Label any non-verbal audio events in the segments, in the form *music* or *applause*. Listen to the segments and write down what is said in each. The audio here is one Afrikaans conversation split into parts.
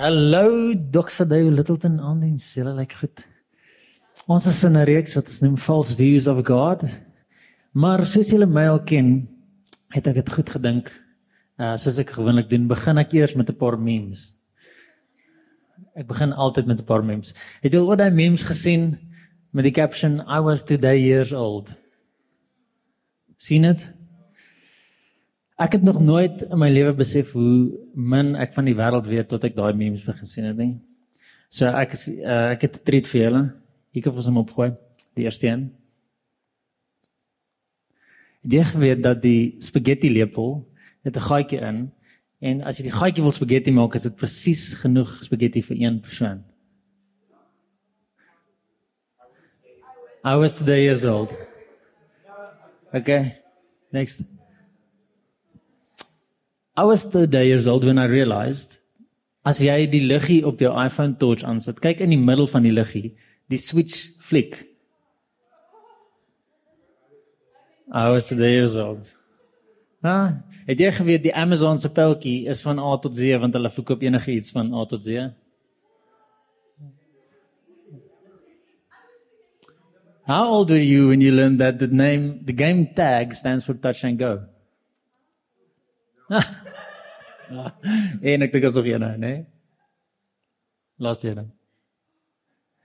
Hallo Dr. Dave Littleton aan die selle lyk goed. Ons is in 'n reeks wat ons noem False Views of God. Maar soos julle my al ken, het ek dit goed gedink. Uh soos ek gewoonlik doen, begin ek eers met 'n paar memes. Ek begin altyd met 'n paar memes. Het julle al daai memes gesien met die caption I was today years old? sien dit? Ek het nog nooit in my lewe besef hoe min ek van die wêreld weet tot ek daai memes begin sien het nie. So ek uh, ek het 'n treat vir julle. Ek het vir hom opgooi. Die eerste een. Jy weet dat die spaghetti lepel het 'n gaatjie in en as jy die gaatjie wil spaghetti maak, is dit presies genoeg spaghetti vir een persoon. I was today years old. Okay. Next. I was 30 years old when I realized as jy die liggie op jou iPhone touch aansit, kyk in die middel van die liggie, die switch flick. I was 30 years old. Ah, het jy geweet die Amazon se peltjie is van A tot Z want hulle verkoop enige iets van A tot Z? How old were you when you learned that the name the game tag stands for touch and go? *laughs* en ek dink asof jy nou, né? Laaste een.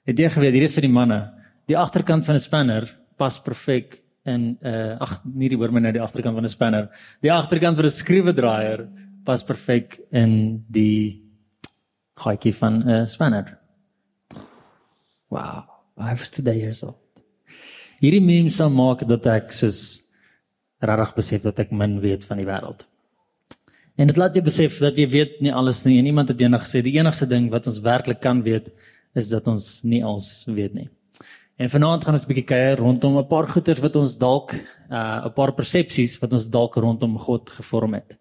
Het jy geweet hier is vir die manne. Die agterkant van 'n spanner pas perfek in 'n uh, ag nie die hoor my nou die agterkant van 'n spanner. Die agterkant van 'n skroewedraaier pas perfek in die gaatjie van 'n uh, spanner. Wow, I was today years old. Hierdie meme sal maak dat ek soos regtig besef dat ek min weet van die wêreld. En dit laat jy besef dat jy weet nie alles nie. En iemand het eendag gesê die enigste ding wat ons werklik kan weet is dat ons nie alles weet nie. En vanaand gaan ons 'n bietjie kuier rondom 'n paar goeters wat ons dalk uh 'n paar persepsies wat ons dalk rondom God gevorm het.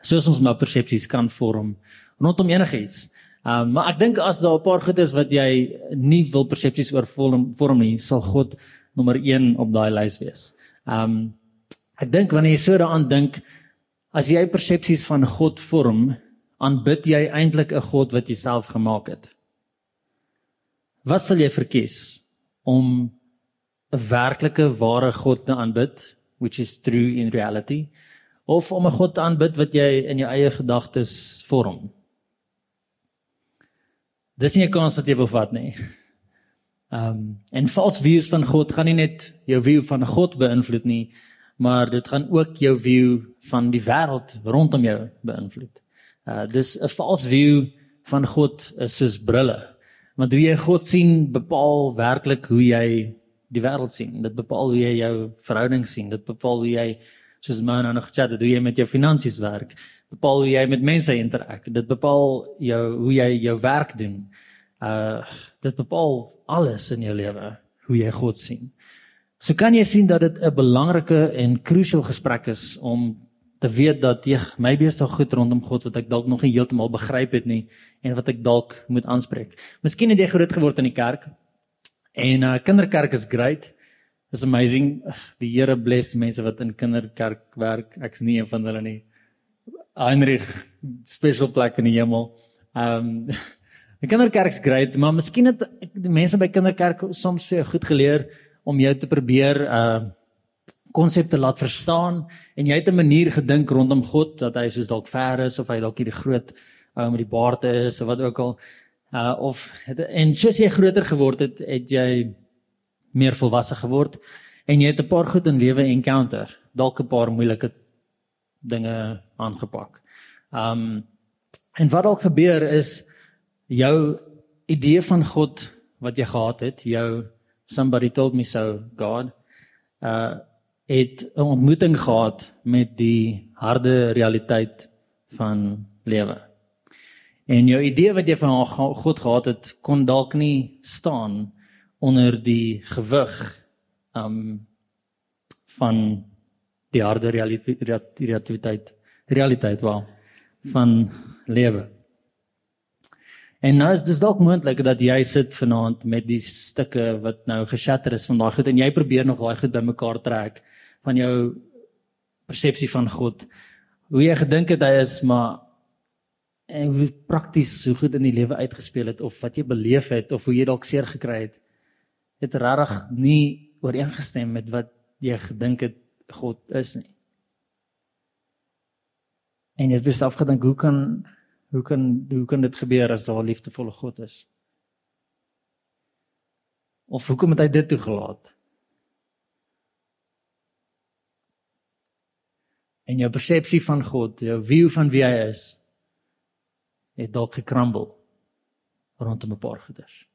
Soos ons maar persepsies kan vorm rondom enigiets. Um maar ek dink as daar 'n paar goeters wat jy nie wil persepsies oor vorm, vorm nie, sal God nommer 1 op daai lys wees. Um ek dink wanneer jy so daaraan dink, As jy persepsies van God vorm, aanbid jy eintlik 'n God wat jy self gemaak het. Wat sal jy verkies om 'n werklike ware God te aanbid, which is true in reality, of om 'n God te aanbid wat jy in jou eie gedagtes vorm? Dis nie 'n kans wat jy wil vat nie. Ehm um, en false views van God gaan nie net jou view van God beïnvloed nie, maar dit gaan ook jou view van die wêreld rondom jou beïnvloed. Uh dis 'n false view van God is soos brille. Want hoe jy God sien bepaal werklik hoe jy die wêreld sien. Dit bepaal hoe jy jou verhouding sien. Dit bepaal hoe jy soos my nou nog chat, hoe jy met jou finansies werk. Bepaal hoe jy met mense interak. Dit bepaal jou hoe jy jou werk doen. Uh dit bepaal alles in jou lewe hoe jy God sien. So kan jy sien dat dit 'n belangrike en crucial gesprek is om te weet dat jy is daar goed rondom God wat ek dalk nog nie heeltemal begryp het nie en wat ek dalk moet aanspreek. Miskien het jy groot geword in die kerk en uh kinderkerk is great. It's amazing. Die Here bless mense wat in kinderkerk werk. Ek's nie een van hulle nie. Heinrich special plek in die hemel. Um *laughs* die kinderkerk is great, maar miskien het die mense by kinderkerk soms vir jou goed geleer om jou te probeer uh konsepte laat verstaan en jy het 'n manier gedink rondom God dat hy soos dalk ver is of hy dalk hierdie groot ou met die baard is of wat ook al uh of het, en soos jy groter geword het, het jy meer volwasse geword en jy het 'n paar goed in lewe encounter, dalk 'n paar moeilike dinge aangepak. Um en wat al gebeur is jou idee van God wat jy gehad het, jou somebody told me so god uh het 'n ontmoeting gehad met die harde realiteit van lewe. En jou idee wat jy van God gehad het kon dalk nie staan onder die gewig um van die harde realiteit realiteit realiteit wel van lewe. En nou is dis dalk moontlik dat jy sit vanaand met die stukke wat nou geshatter is van daai goed en jy probeer nog daai goed bymekaar trek van jou persepsie van God. Hoe jy gedink het hy is, maar en hoe prakties so goed in die lewe uitgespeel het of wat jy beleef het of hoe jy dalk seer gekry het het regtig nie ooreengestem met wat jy gedink het God is nie. En jy het besef gedink hoe kan hoe kan hoe kan dit gebeur as daar 'n liefdevolle God is? Of hoekom het hy dit toegelaat? En jou persepsie van God, jou view van wie hy is, het dalk gekrumble rondom 'n paar goeders.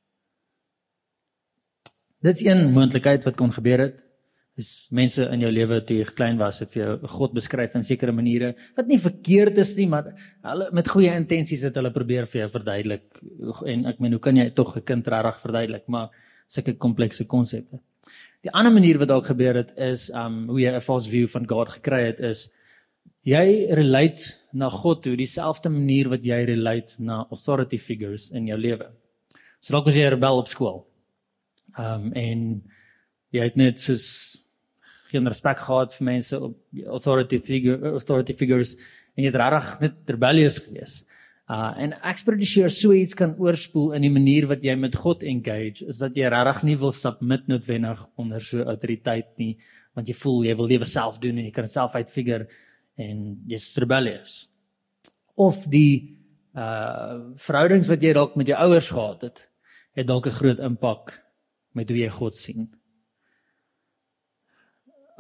Dis een moontlikheid wat kon gebeur het. Is mense in jou lewe toe jy klein was het vir jou God beskryf in sekere maniere wat nie verkeerd is nie, maar hulle met goeie intensies het hulle probeer vir jou verduidelik. En ek meen, hoe kan jy tog 'n kind regtig verduidelik, maar sulke komplekse konsepte. Die ander manier wat dalk gebeur het is um hoe jy 'n false view van God gekry het is jy relate na God toe dieselfde manier wat jy relate na authority figures in jou lewe. So dalk as jy 'n rebel op skool. Um en jy het net soos geen respek gehad vir mense op authority figure authority figures en jy het regtig net rebellious gewees. Uh en ek sure so iets kan oorspoel in die manier wat jy met God engage is dat jy regtig nie wil submit noodwendig onder so autoriteit nie want jy voel jy wil lewe self doen en jy kan self uitfigure en jy's rebellious. Of die uh verhoudings wat jy dalk met jou ouers gehad het, het dalk 'n groot impak met hoe jy God sien.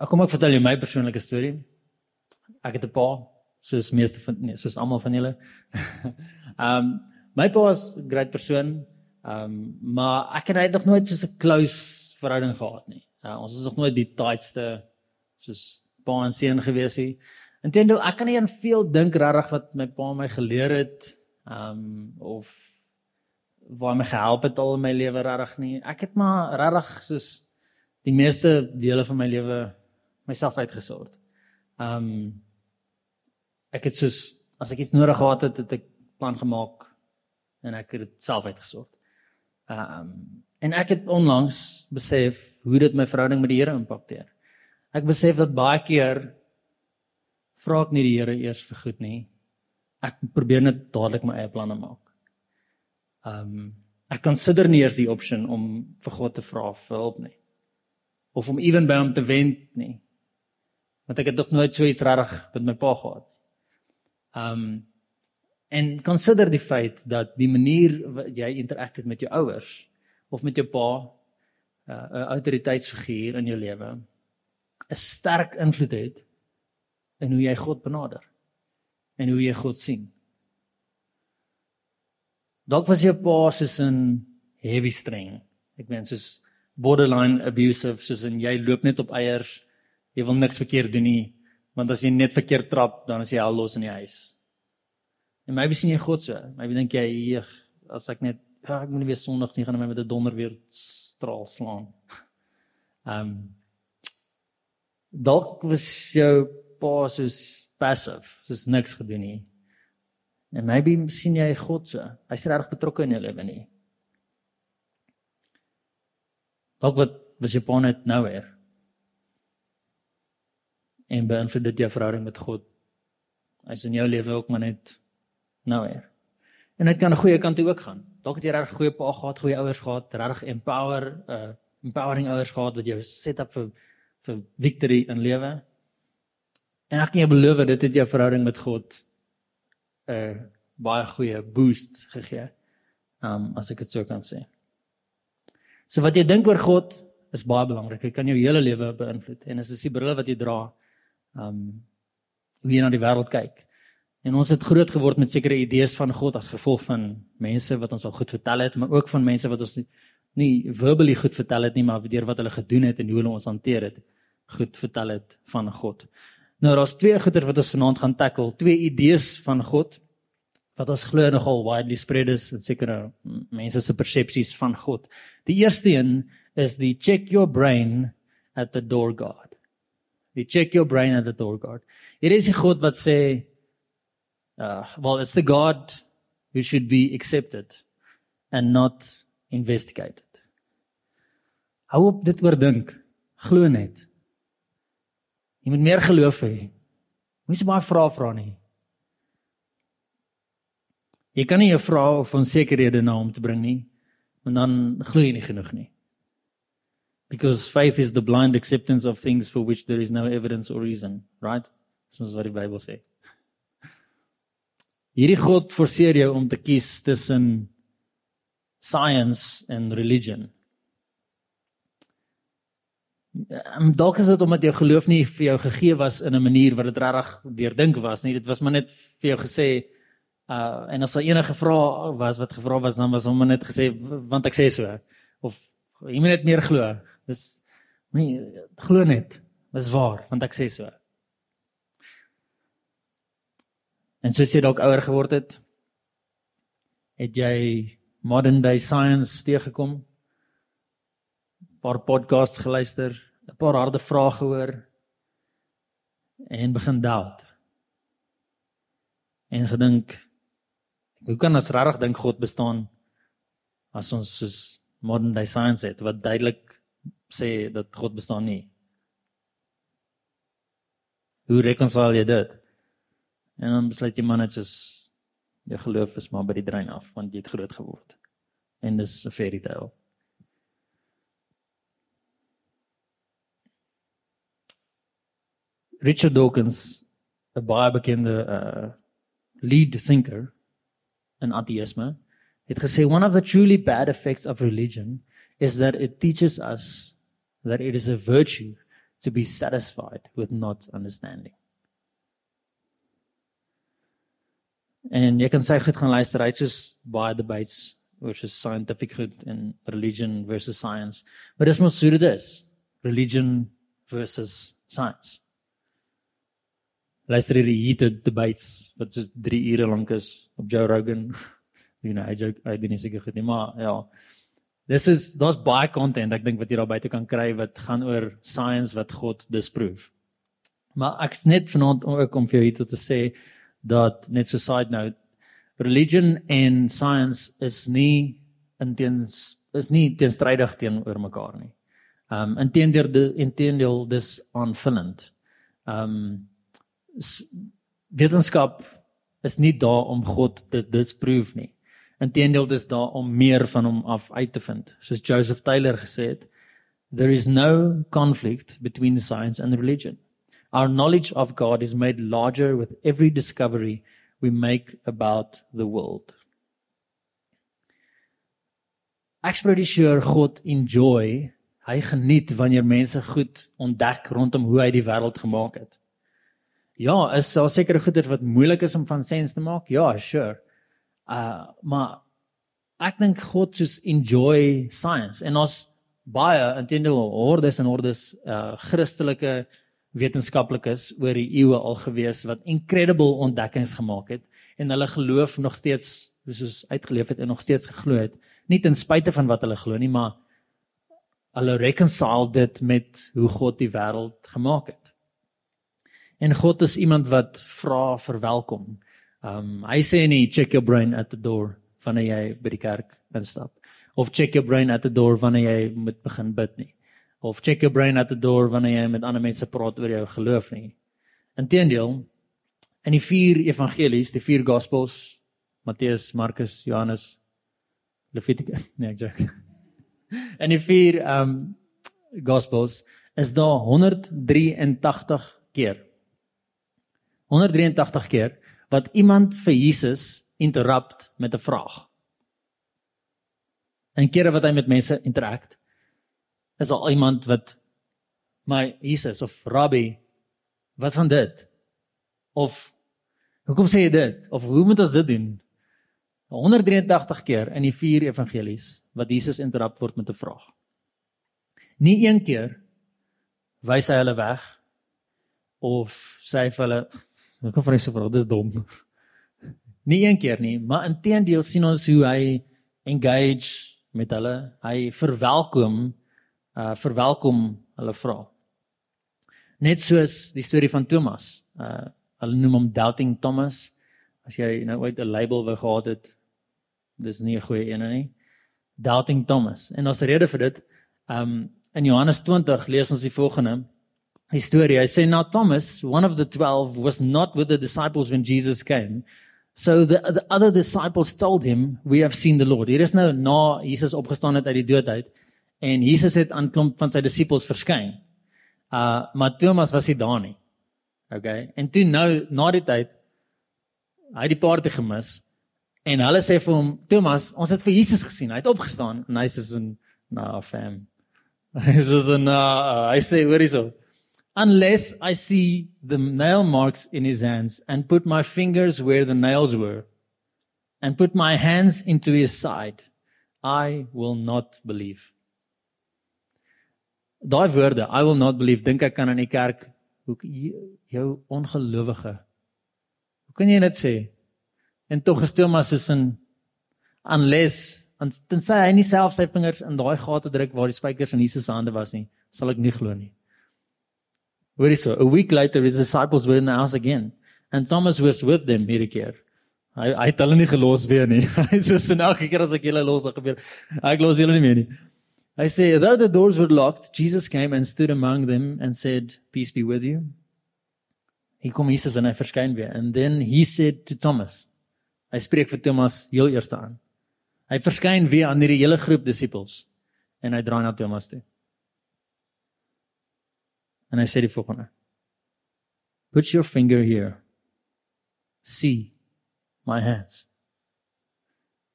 Ek kom ek vertel jou my persoonlike storie. Ek het 'n pa, soos meeste van nee, soos almal van julle. um *laughs* my pa was 'n groot persoon, um maar ek het net nog nooit so 'n close verhouding gehad nie. Uh, ons is nog nooit die tightste soos pa en seun gewees nie. Intendo ek kan nie aan veel dink regtig wat my pa my geleer het um of waar my gehelp het al in my lewe regtig nie. Ek het maar regtig soos die meeste dele van my lewe myself uitgesort. Um ek het soos as ek iets nodig gehad het, het ek plan gemaak en ek het dit self uitgesort. Um en ek het onlangs besef hoe dit my verhouding met die Here impakteer. Ek besef dat baie keer vra ek nie die Here eers vir goed nie. Ek probeer net dadelik my eie planne maak. Um ek konsider nie eers die opsie om vir God te vra vir hulp nie. Of om ewen by hom te wend nie. Want ek het nog nooit so iets reg met my pa gehad. Um en konsider die feit dat die manier wat jy interakteer met jou ouers of met jou pa 'n uh, autoriteitsfiguur in jou lewe 'n sterk invloed het in hoe jy God benader en hoe jy God sien. Dalk was jou pa soos 'n heavy string. Ek meen soos borderline abusive, soos en jy loop net op eiers. Jy wil niks verkeerd doen nie, want as jy net verkeerd trap, dan is jy al los in die huis. En maybe sien jy God so. Maybe dink jy, "Eeg, as ek net ja, ek moet nie weer sondig nie gaan my met 'n donder weer straal slaan." *laughs* Ehm um, Dalk was jou pa soos passive, soos niks gedoen nie. En maybe sien jy God so. Hy's reg betrokke in jou lewe nie. Dalk wat was jy pa net nou weer. En beïnvloed dit jou verhouding met God. Hy's in jou lewe ook maar net nou weer. En dit kan 'n goeie kant toe ook gaan. Dalk het jy reg goeie pa gehad, goeie ouers gehad, reg empower, uh empowering ouers gehad wat jou set up vir vir victory in lewe. En ek kan jou beloof dit het jou verhouding met God 'n uh, baie goeie boost gegee. Um as ek dit sou kan sê. So wat jy dink oor God is baie belangrik. Dit kan jou hele lewe beïnvloed en dit is die brille wat jy dra um hoe jy na die wêreld kyk. En ons het groot geword met sekere idees van God as gevolg van mense wat ons al goed vertel het, maar ook van mense wat ons nie, nie verbally goed vertel het nie, maar deur wat hulle gedoen het en hoe hulle ons hanteer het, goed vertel het van God. Nou daar's twee goeie wat ons vanaand gaan tackle, twee idees van God wat ons glo nogal widely spread is in sekere mense se persepsies van God. Die eerste een is die check your brain at the door God. Die check your brain at the door God. Hier is 'n God wat sê uh well it's the God who should be accepted and not investigated. Hou op dit oordink. Glo net. Jy moet meer geloof hê. Moenie so baie vrae vra nie. Jy kan nie 'n vraag of onsekerhede na hom te bring nie, want dan glo jy nie genoeg nie. Because faith is the blind acceptance of things for which there is no evidence or reason, right? Soos wat die Bybel sê. Hierdie God forceer jou om te kies tussen science en religion. Um, dalk is dit omdat jou geloof nie vir jou gegee was in 'n manier wat dit regtig deurdink was nie. Dit was maar net vir jou gesê uh en as daar enige vrae was wat gevra was dan was hom net gesê want ek sê so of jy moet net meer glo. Dis nee, glo net. Dis waar want ek sê so. En soos jy dalk ouer geword het, het jy modern day science teëgekom. 'n Paar podcasts geluister, 'n paar harde vrae gehoor en begin doubt. En gedink, hoe kan ons regtig dink God bestaan as ons soos modern day science het wat duidelik sê dat God bestaan nie? Hoe reconcile jy dit? En dan besluit jy maar net soos jou geloof is maar by die drein af want jy het groot geword. En dis 'n fairy tale. Richard Dawkins, 'n baie bekende uh lead thinker in atheïsme, het gesê one of the truly bad effects of religion is that it teaches us that it is a virtue to be satisfied with not understanding. En jy kan sy goed gaan luister, hy't soos baie debates oor so scientific goed en religion versus science. Maar dis mos hoe dit is. Religion versus science. Luister hierdie heated debates wat soos 3 ure lank is op Joe Rogan. You know, I joke, I didn't seker goed nie, maar ja. Dis is daar's baie content ek dink wat jy daar buite kan kry wat gaan oor science wat God disprove. Maar ek's net vanaand ook om vir jou hier te sê dat net so side note religion en science is nie inteens is nie teenstrydig teenoor mekaar nie. Um inteendeel inteendeel dis aanvullend. Um wetenskap is nie daar om God te disprove nie. Inteendeel dis daar om meer van hom af uit te vind. Soos Joseph Taylor gesê het, there is no conflict between science and religion. Our knowledge of God is made larger with every discovery we make about the world. Ek's pretty sure God enjoy, hy geniet wanneer mense goed ontdek rondom hoe hy die wêreld gemaak het. Ja, is daar seker goeie wat moeilik is om van sens te maak? Ja, sure. Uh maar ek dink God soos enjoy science en ons baie intendeel hordes en hordes uh Christelike wetenskaplikes oor die eeue al gewees wat incredible ontdekkings gemaak het en hulle geloof nog steeds soos uitgeleef het en nog steeds geglo het nie ten spyte van wat hulle glo nie maar hulle reconcile dit met hoe God die wêreld gemaak het. En God is iemand wat vra verwelkom um hy sê nie check your brain at the door wanneer jy by die kerk instap of check your brain at the door wanneer jy moet begin bid nie of check your brain at the door wanneer jy met ander mense praat oor jou geloof nie. Inteendeel in die vier evangelies, die vier gospels, Matteus, Markus, Johannes, Levitikus, *laughs* nee, joke. In die vier um gospels is daar 183 keer 183 keer wat iemand vir Jesus interrupt met 'n vraag. En kere wat hy met mense interact, is al iemand wat my Jesus of Rabbi wat van dit? Of hoekom sê jy dit? Of hoe moet ons dit doen? 183 keer in die vier evangelies wat Jesus interrupt word met 'n vraag. Nie een keer wys hy hulle weg of sê vir hulle ek kan vir hulle vra dis dom. *laughs* Nie een keer nie, maar inteendeel sien ons hoe hy engage met hulle. Hy verwelkom uh verwelkom hulle vra. Net soos die storie van Thomas. Uh hulle noem hom doubting Thomas. As jy nou ooit 'n label wou gehad het, dis nie 'n goeie een nie. Doubting Thomas. En ons rede vir dit, um in Johannes 20 lees ons die volgende storie. Hy sê now Thomas, one of the 12 was not with the disciples when Jesus came. So the the other disciples told him, "We have seen the Lord." Hier is nou na Jesus opgestaan het uit die dood uit en Jesus het aan klomp van sy disippels verskyn. Uh maar Thomas was nie daar nie. Okay. En toe nou na die tyd hy die party gemis en hulle sê vir hom, "Thomas, ons het vir Jesus gesien. Hy het opgestaan." En hy sê, "Nou, fam." *laughs* Hy sê, "Nou, hy sê, hoor hierso unless I see the nail marks in his hands and put my fingers where the nails were and put my hands into his side, I will not believe. Daai woorde, I will not believe, dink ek kan in die kerk hoe jou ongelowige. Hoe kan jy dit sê? En tog is Thomas soos 'n unless tensy hy nie self sy vingers in daai gate druk waar die spykers in Jesus se hande was nie, sal ek nie glo nie. Hoorie so, a week later his disciples were in the house again and Thomas was with them hierdie keer. Hy hy het hulle nie gelos weer nie. *laughs* Hy sê sin elke keer as ek julle los dan gebeur. Ek los julle nie meer nie. Hy sê though the doors were locked, Jesus came and stood among them and said, "Peace be with you." Hy kom Jesus en hy verskyn weer and then he said to Thomas. Hy spreek vir Thomas heel eers aan. Hy verskyn weer aan hierdie hele groep disippels en hy draai na Thomas toe. En hy sê die volgende: Put your finger here. See my hands.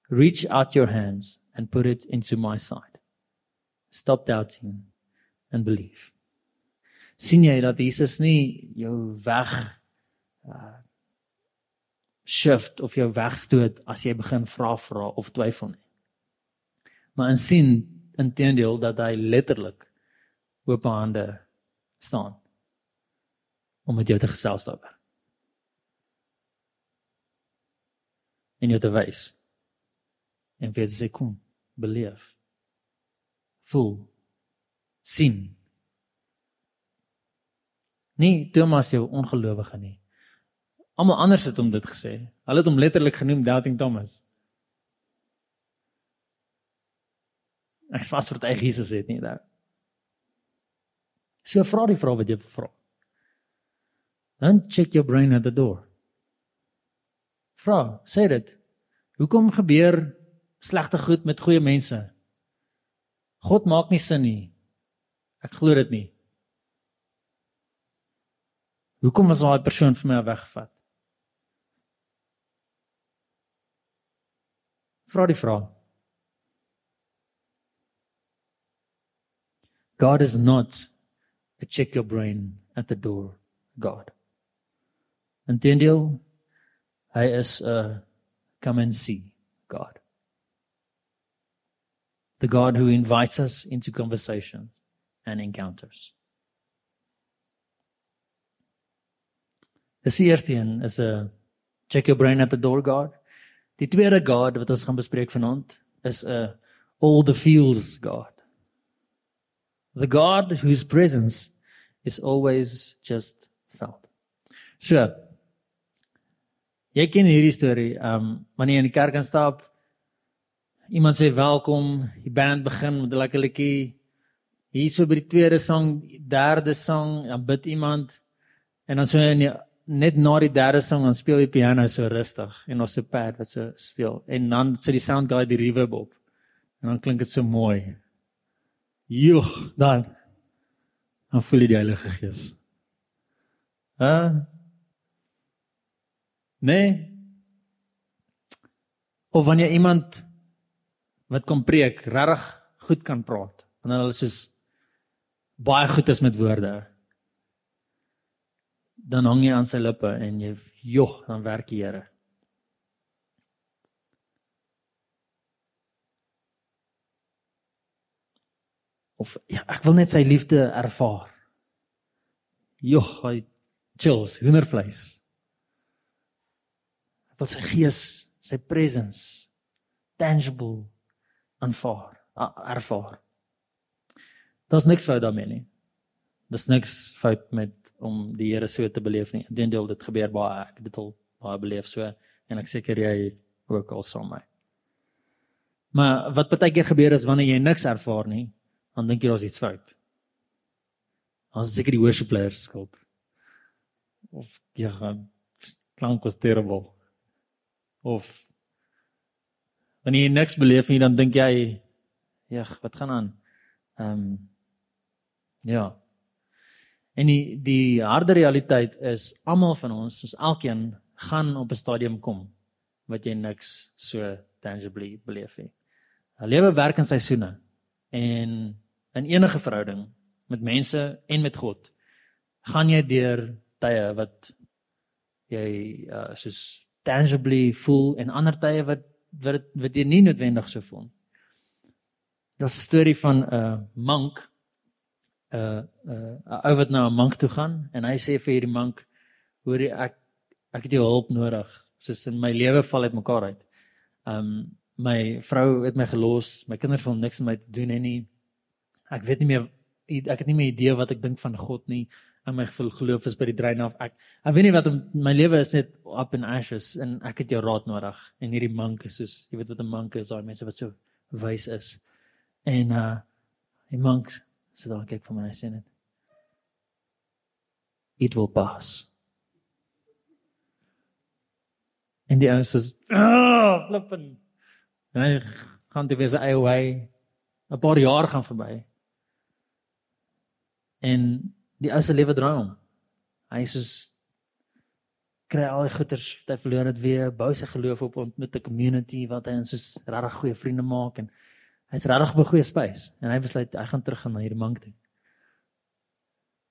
Reach out your hands and put it into my side. Stop doubting and believe. sien jy dat Jesus nie jou weg uh shift of jou wegstoot as jy begin vra vra of twyfel nie. Maar in sien intedeel dat hy letterlik oop hande staan om met jou te gesels daaroor. En jy te wys. En vir sê kom, beleef. Voel. sien. Nee, Thomas jou ongelowige nie. Almal anders het hom dit gesê. Hulle het hom letterlik genoem doubting Thomas. Ek was vir dit Jesus het nie daai. So vra die vraag wat jy vra. Dan check your brain at the door. Vra, sê dit. Hoekom gebeur slegte goed met goeie mense? God maak nie sin nie. Ek glo dit nie. Hoekom was daai persoon vir my weggevat? Vra die vraag. God is not a check your brain at the door God. Inteendeel hy is 'n come and see God. The God who invites us into conversations and encounters. Die eerste een is 'n check your brain at the door God. Die tweede God wat ons gaan bespreek vanaand is 'n all the feels God. The God whose presence is always just felt. So. Jy ken hierdie storie. Um wanneer jy in die kerk instap, iemand sê welkom, die band begin met 'n lekker liedjie. Hier so by die tweede sang, derde sang, dan bid iemand en dan so die, net na die derde sang dan speel die piano so rustig en ons so pad wat so speel en dan sit die sound guy die reverb op. En dan klink dit so mooi. Joh, dan dan voel jy die Heilige Gees. Hæ? Uh, nee. Of wanneer iemand wat kom preek, regtig goed kan praat, wanneer hulle soos baie goed is met woorde, dan hang jy aan sy lippe en jy jog, dan werk die Here. Of ja, ek wil net sy liefde ervaar. Jogg, hy chills, hoendervleis. Ek wil sy gees, sy presence tangible aanvaar, ervaar. Daar's niks fout daarmee nie. Daar's niks fout met om die Here so te beleef nie. Inteendeel dit gebeur baie ek dit al baie beleef so en ek seker jy ook al saam met my. Maar wat baie keer gebeur is wanneer jy niks ervaar nie, dan dink jy daar's iets fout. Ons seker die worship players skuld. Of ja, klank was terrible. of wanneer jy niks beleef nie, dan dink jy, "Ja, wat gaan aan?" Ehm um, ja. En die die harde realiteit is almal van ons, soos elkeen, gaan op 'n stadium kom wat jy niks so tangibly beleef nie. 'n Lewe werk in seisoene en in enige verhouding met mense en met God gaan jy deur tye wat jy uh, soos tangibly voel en ander tye wat wat wat jy nie noodwendig so voel. Daar's 'n storie van 'n uh, monk 'n uh, 'n uh, ou wat na 'n monk toe gaan en hy sê vir hierdie monk hoor ek ek het jou hulp nodig soos in my lewe val uitmekaar uit. Um my vrou het my gelos, my kinders wil niks met my te doen hê nie. Ek weet nie meer ek het nie meer idee wat ek dink van God nie en my geloof is by die drein af. Ek ek weet nie wat om, my lewe is net up in ashes en ek het jou raad nodig. En hierdie monk is soos jy weet wat 'n monk is, daai mense wat so wys is. En uh die monks so dan kyk vir my sê net It will pass. En die ouens is oh, flippen. En hy gaan toe weer sy eie wy. 'n paar jaar gaan verby. En die ou se lewe draai om. Hy is soos kry al die goeders wat hy verloor het weer, bou sy geloof op met 'n community wat hy en soos regtig goeie vriende maak en hy's regtig op 'n goeie spys en hy besluit hy gaan terug gaan na hierdie mank toe.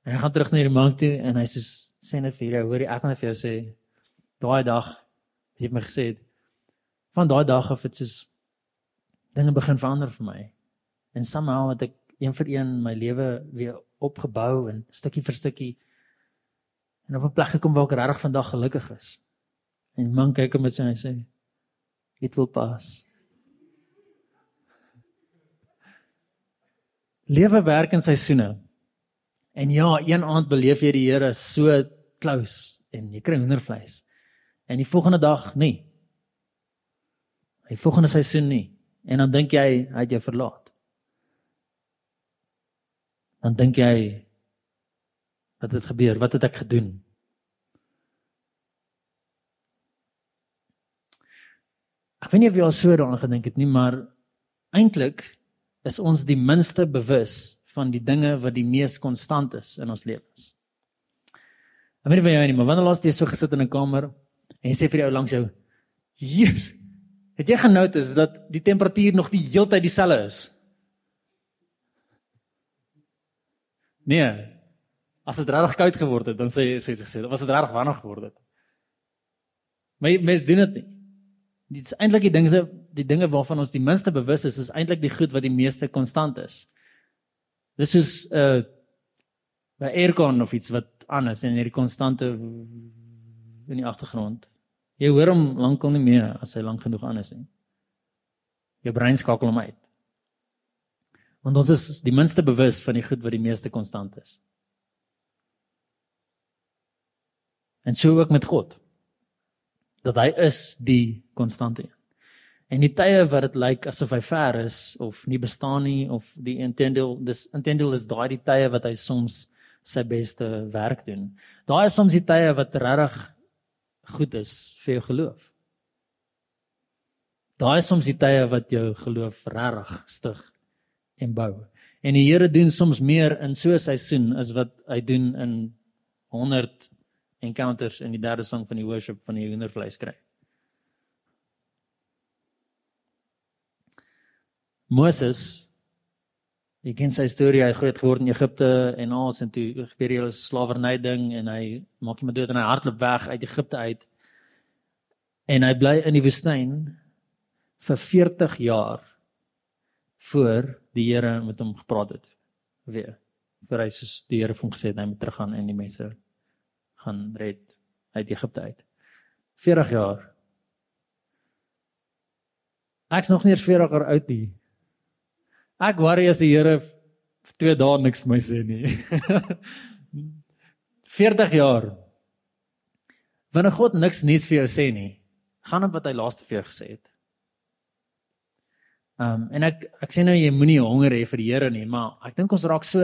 En hy gaan terug na hierdie mank toe en hy soos sê net vir jou, hoorie ek gaan vir jou sê daai dag jy het my gesê het, van daai dag af het soos dinge begin verander vir my. En somehow het ek een vir een my lewe weer opgebou en stukkie vir stukkie en op 'n plek gekom waar ek regtig vandag gelukkig is. En man kyk hom met sy en hy sê it will pass. Lewe werk in seisoene. En ja, een aand beleef jy die Here so close en jy kry hoendervleis. En die volgende dag nie. Die volgende seisoen nie. En dan dink jy hy het jou verlaat dan dink jy wat het gebeur? Wat het ek gedoen? Ek weet nie of jy al so daaraan gedink het nie, maar eintlik is ons die minste bewus van die dinge wat die mees konstant is in ons lewens. Ek weet nie van jou nie, maar wanneer laas jy so gesit in 'n kamer en jy sê vir jou langs jou, "Jesus, het jy genoteer dat die temperatuur nog die hele tyd dieselfde is?" Nee. As dit regtig koud geword het, dan sê sê hy gesê, was dit regtig warm geword het. Maar mens doen dit nie. Dit is eintlik die dinge die dinge waarvan ons die minste bewus is, is eintlik die goed wat die meeste konstant is. Dis is 'n uh, 'n aircon of iets wat anders en hierdie konstante in die agtergrond. Jy hoor hom lankal nie meer as hy lank genoeg aan is nie. Jou brein skakel hom uit. Want ons is die minste bewus van die goed wat die meeste konstant is. En so ook met God. Dat hy is die konstante. En die tye wat dit lyk asof hy ver is of nie bestaan nie of die intendel dis intendel is daai die tye wat hy soms sy beste werk doen. Daai is soms die tye wat regtig goed is vir jou geloof. Daai is soms die tye wat jou geloof regtig stig en bou. En die Here doen soms meer in so 'n seisoen as wat hy doen in 100 encounters in die derde sang van die worship van die hoendervleis kry. Moses Jy ken sy storie, hy groot geword in Egipte en alles en toe gebeur die hele slawerny ding en hy maak hom dood en hy hardloop weg uit Egipte uit. En hy bly in die woestyn vir 40 jaar voor die Here met hom gepraat het weer. Vir hy soos die Here vir hom gesê het hy moet teruggaan en die mense gaan red uit Egipte uit. 40 jaar. Ek's nog nie eens 40 jaar oud nie. Ek worry as die Here vir 2 dae niks vir my sê nie. *laughs* 40 jaar. Wanneer God niks nuuts vir jou sê nie, gaan op wat hy laaste vir jou gesê het. Ehm um, en ek ek sê nou jy moenie honger hê vir die Here nie, maar ek dink ons raak so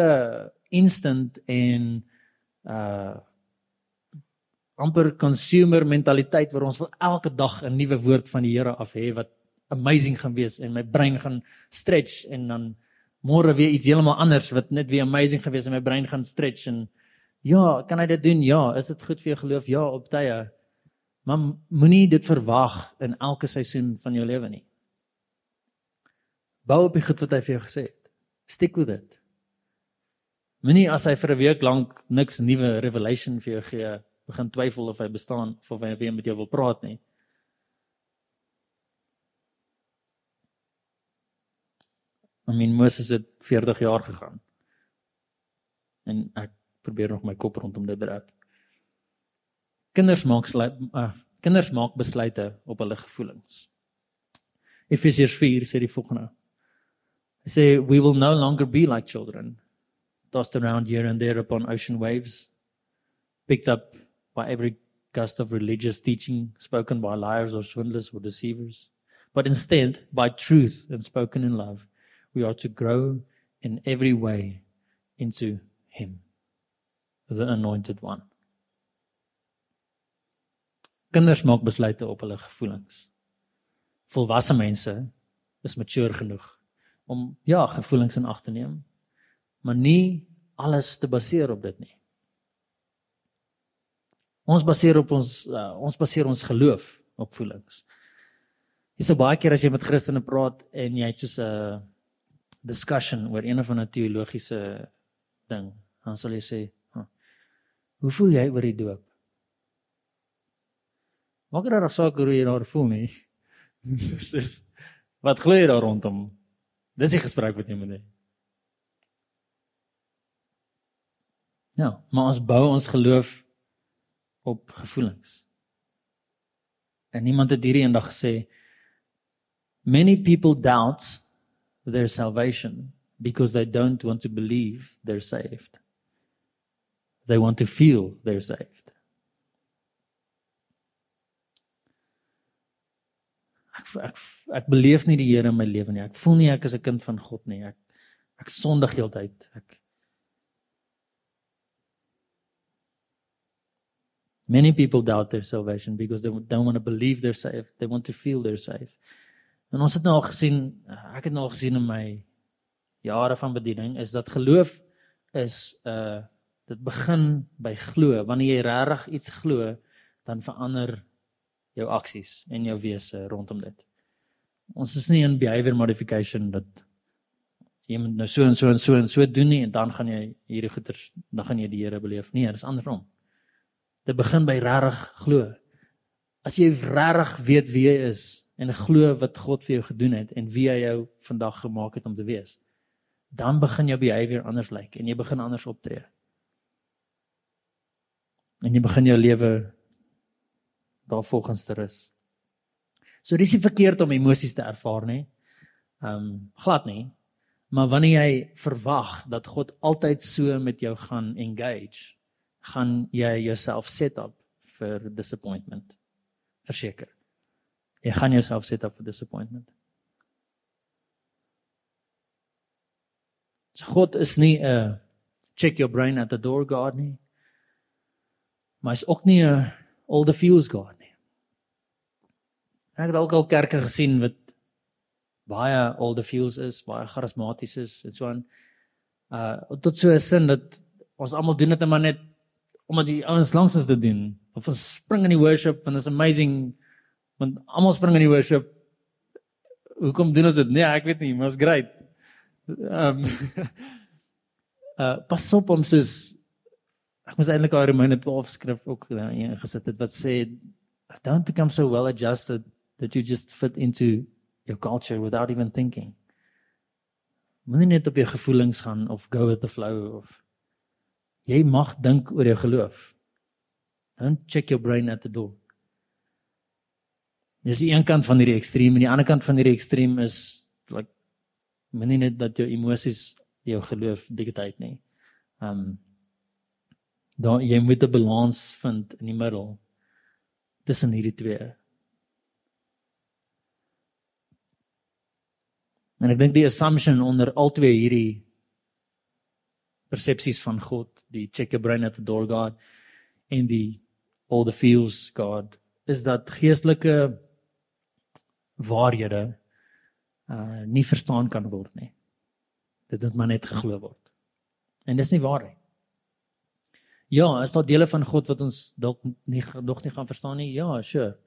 instant en uh amper consumer mentaliteit waar ons wil elke dag 'n nuwe woord van die Here af hê wat amazing gaan wees en my brein gaan stretch en dan môre weer iets heeltemal anders wat net weer amazing gewees en my brein gaan stretch en ja, kan hy dit doen? Ja, is dit goed vir jou geloof? Ja, op tye. Maar moenie dit verwag in elke seisoen van jou lewe nie. Bou op die goed wat hy vir jou gesê het. Stick with it. Moenie as hy vir 'n week lank niks nuwe revelation vir jou gee, begin twyfel of hy bestaan of of hy weer met jou wil praat nie. I mean Moses het 40 jaar gegaan. En ek probeer nog my kop rondom dit draai. Kinders maak uh, kinders maak besluite op hulle gevoelens. Efesiërs 4 sê die volgende. Hy sê we will no longer be like children tossed around here and there upon ocean waves picked up by every gust of religious teaching spoken by liars or swindlers or deceivers but instead by truth and spoken in love we are to grow in every way into him the anointed one. Kinders maak besluite op hulle gevoelens. Volwasse mense is mature genoeg om ja gevoelens in ag te neem maar nie alles te baseer op dit nie ons baseer op ons uh, ons baseer ons geloof op voelings Dis so baie keer as jy met Christene praat en jy het so 'n discussion oor een of ander teologiese ding, dan sal jy sê, huh, "Hoe voel jy oor die doop?" Maak er reg saak hoe jy daar voel nie. *laughs* Dis wat glo jy daar rondom? Dis die gesprek wat jy moet hê. Ja, maar ons bou ons geloof op gevoelens. En iemand het hierdie eendag gesê many people doubt their salvation because they don't want to believe they're saved. They want to feel they're saved. Ek ek ek beleef nie die Here in my lewe nie. Ek voel nie ek is 'n kind van God nie. Ek ek sondig heeltyd. Ek Many people doubt their salvation because they don't want to believe they're saved. They want to feel they're saved. En ons het nou al gesien, ek het nou al gesien in my jare van bediening is dat geloof is uh dit begin by glo. Wanneer jy regtig iets glo, dan verander jou aksies en jou wese rondom dit. Ons is nie in behavior modification dat jy moet nou so en so en so en so doen nie en dan gaan jy hierdie goeters dan gaan jy die Here beleef nie, dit is andersom. Dit begin by regtig glo. As jy regtig weet wie jy is en glo wat God vir jou gedoen het en wie hy jou vandag gemaak het om te wees, dan begin jou behavior anders lyk en jy begin anders optree. En jy begin jou lewe daar volgens te rus. So dis nie verkeerd om emosies te ervaar nie. Ehm um, glad nie. Maar wanneer jy verwag dat God altyd so met jou gaan engage, gaan jy jouself set up vir disappointment. Verseker. Jy gaan jouself set up vir disappointment. God is nie 'n check your brain at the door God nie. Maar is ook nie 'n all the feels God. En ek het ook al kerke gesien wat baie all the feels is, baie charismaties is en so aan. Uh tot so 'n sin dat ons almal doen dit maar net omdat die ouens langs ons dit doen. Of ons spring in die worship and it's amazing want almal spring in die worship. Hoekom doen ons dit? Nee, ek weet nie, maar it's great. Um *laughs* uh pas op om soos ek moes eintlik al Romeine 12 skrif ook gesit het wat sê don't become so well adjusted that you just fit into your culture without even thinking. Moenie net op jou gevoelings gaan of go with the flow of jy mag dink oor jou geloof. Don't check your brain at the door. Dis die een kant van hierdie ekstreem en die ander kant van hierdie ekstreem is like moenie net dat jou emosies jou geloof dikteit nie. Um dan jy moet 'n balans vind in die middel tussen hierdie twee. En ek dink die assumption onder al twee hierdie persepsies van God, die check your brain at the door God en die all the feels God is dat geestelike waarhede uh nie verstaan kan word nie. Dit moet maar net geglo word. En dis nie waar nie. Ja, is daar dele van God wat ons dalk nie nog nie gaan verstaan nie? Ja, sure.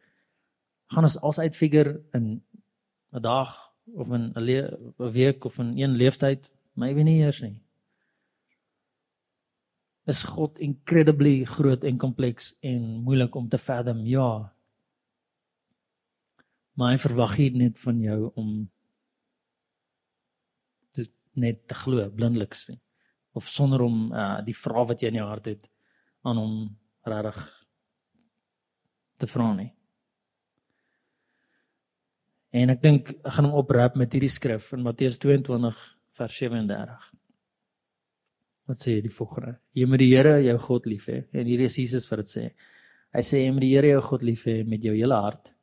Gaan ons als uitfigure in 'n dag of in 'n week of in een leeftyd? Maybe nie eers nie. Is God incredibly groot en kompleks en moeilik om te fathom? Ja. Maar hy verwag nie net van jou om net te glo blindeliks nie of sonder om uh, die vrae wat jy in jou hart het aan hom regtig te vra nie. En ek dink ek gaan hom oprap met hierdie skrif in Matteus 22 vers 37. Wat sê die volgende? Jy moet die Here jou God lief hê en hier is Jesus wat dit sê. Hy sê jy moet die Here jou God lief hê met jou hele hart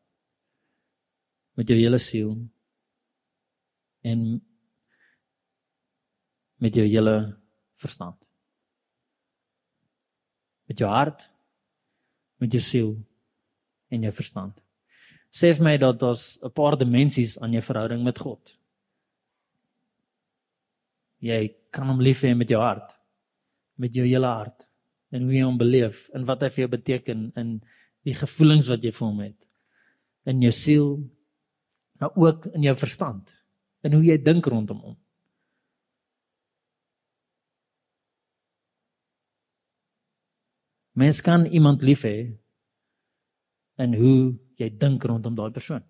met jou hele siel en met jou hele verstand. Met jou hart, met jou siel en jou verstand. Sê vir my dat daar's 'n paar dimensies aan jou verhouding met God. Jy kan hom lief hê met jou hart, met jou hele hart en hoe jy hom beleef en wat hy vir jou beteken in die gevoelens wat jy vir hom het. In jou siel, maar ook in jou verstand en hoe jy dink rondom hom. Mens kan iemand lief hê in hoe jy dink rondom daai persoon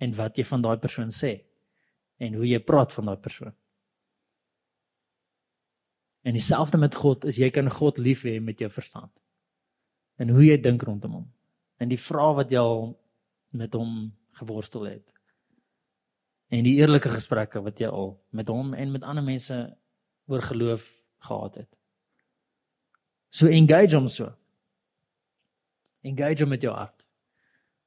en wat jy van daai persoon sê en hoe jy praat van daai persoon. En dieselfde met God is jy kan God lief hê met jou verstand. En hoe jy dink rondom hom. En die vrae wat jy al met hom geworstel het. En die eerlike gesprekke wat jy al met hom en met ander mense oor geloof gehad het. So engage hom so. Engage hom met jou hart.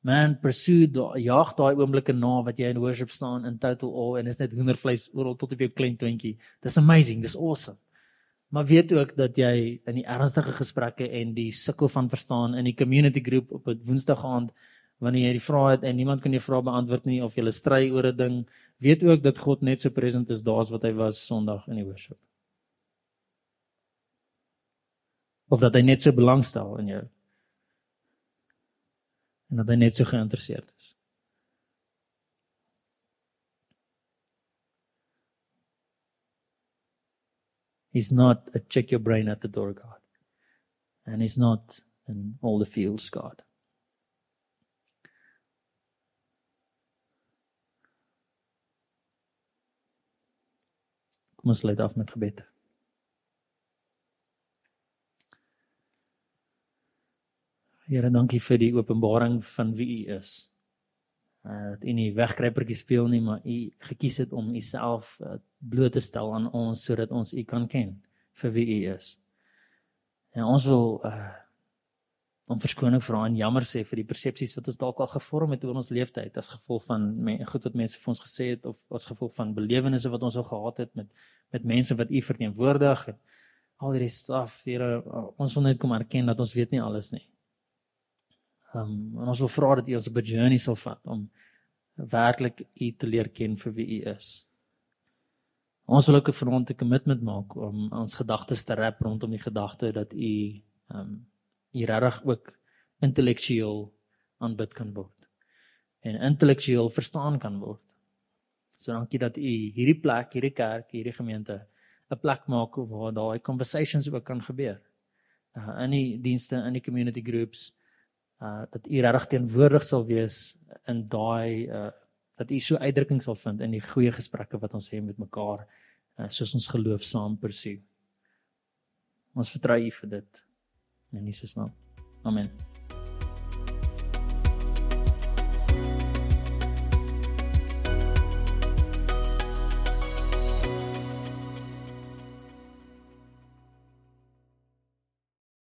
Man, pursue daai jag daai oomblikke na wat jy in worship staan in total awe en is net hoendervleis oral tot op jou klein twintjie. Dis amazing, dis awesome. Maar weet ook dat jy in die ernstige gesprekke en die sukkel van verstaan in die community group op 'n Woensdag aand wanneer jy die vrae het en niemand kan jou vrae beantwoord nie of jy stry oor 'n ding, weet ook dat God net so present is daar's wat hy was Sondag in die worship. of dat hy net so belangstel in jou en dat hy net so geïnteresseerd is. He's not a check your brain at the door God. And he's not an all the fields God. Kom ons sluit af met gebed. Here, dankie vir die openbaring van wie U is. Uh dat U nie wegkruipertjie speel nie, maar U gekies het om U self uh, bloot te stel aan ons sodat ons U kan ken vir wie U is. En ons wil uh om verskoning vra en jammer sê vir die persepsies wat ons dalk al gevorm het oor ons leeftyd as gevolg van goed wat mense vir ons gesê het of as gevolg van belewennisse wat ons al gehad het met met mense wat U verteenwoordig en al hierdie staf. Here, uh, ons wil net kom erken dat ons weet nie alles nie. Ehm um, en ons wil vra dat U ons op 'n journey sal vat om werklik U te leer ken vir wie U is. Ons wil ook vanaand 'n commitment maak om ons gedagtes te rap rondom die gedagte dat U ehm um, U regtig ook intellektueel aanbid kan word en intellektueel verstaan kan word. So dankie dat U hierdie plek, hierdie kerk, hierdie gemeente 'n plek maak waar daai conversations ook kan gebeur. Uh in die dienste, in die community groups uh dat u regtig teenwoordig sal wees in daai uh dat u so uitdrukking sal vind in die goeie gesprekke wat ons het met mekaar uh, soos ons geloof saam persoe. Ons vertrou u vir dit. In Jesus naam. Amen.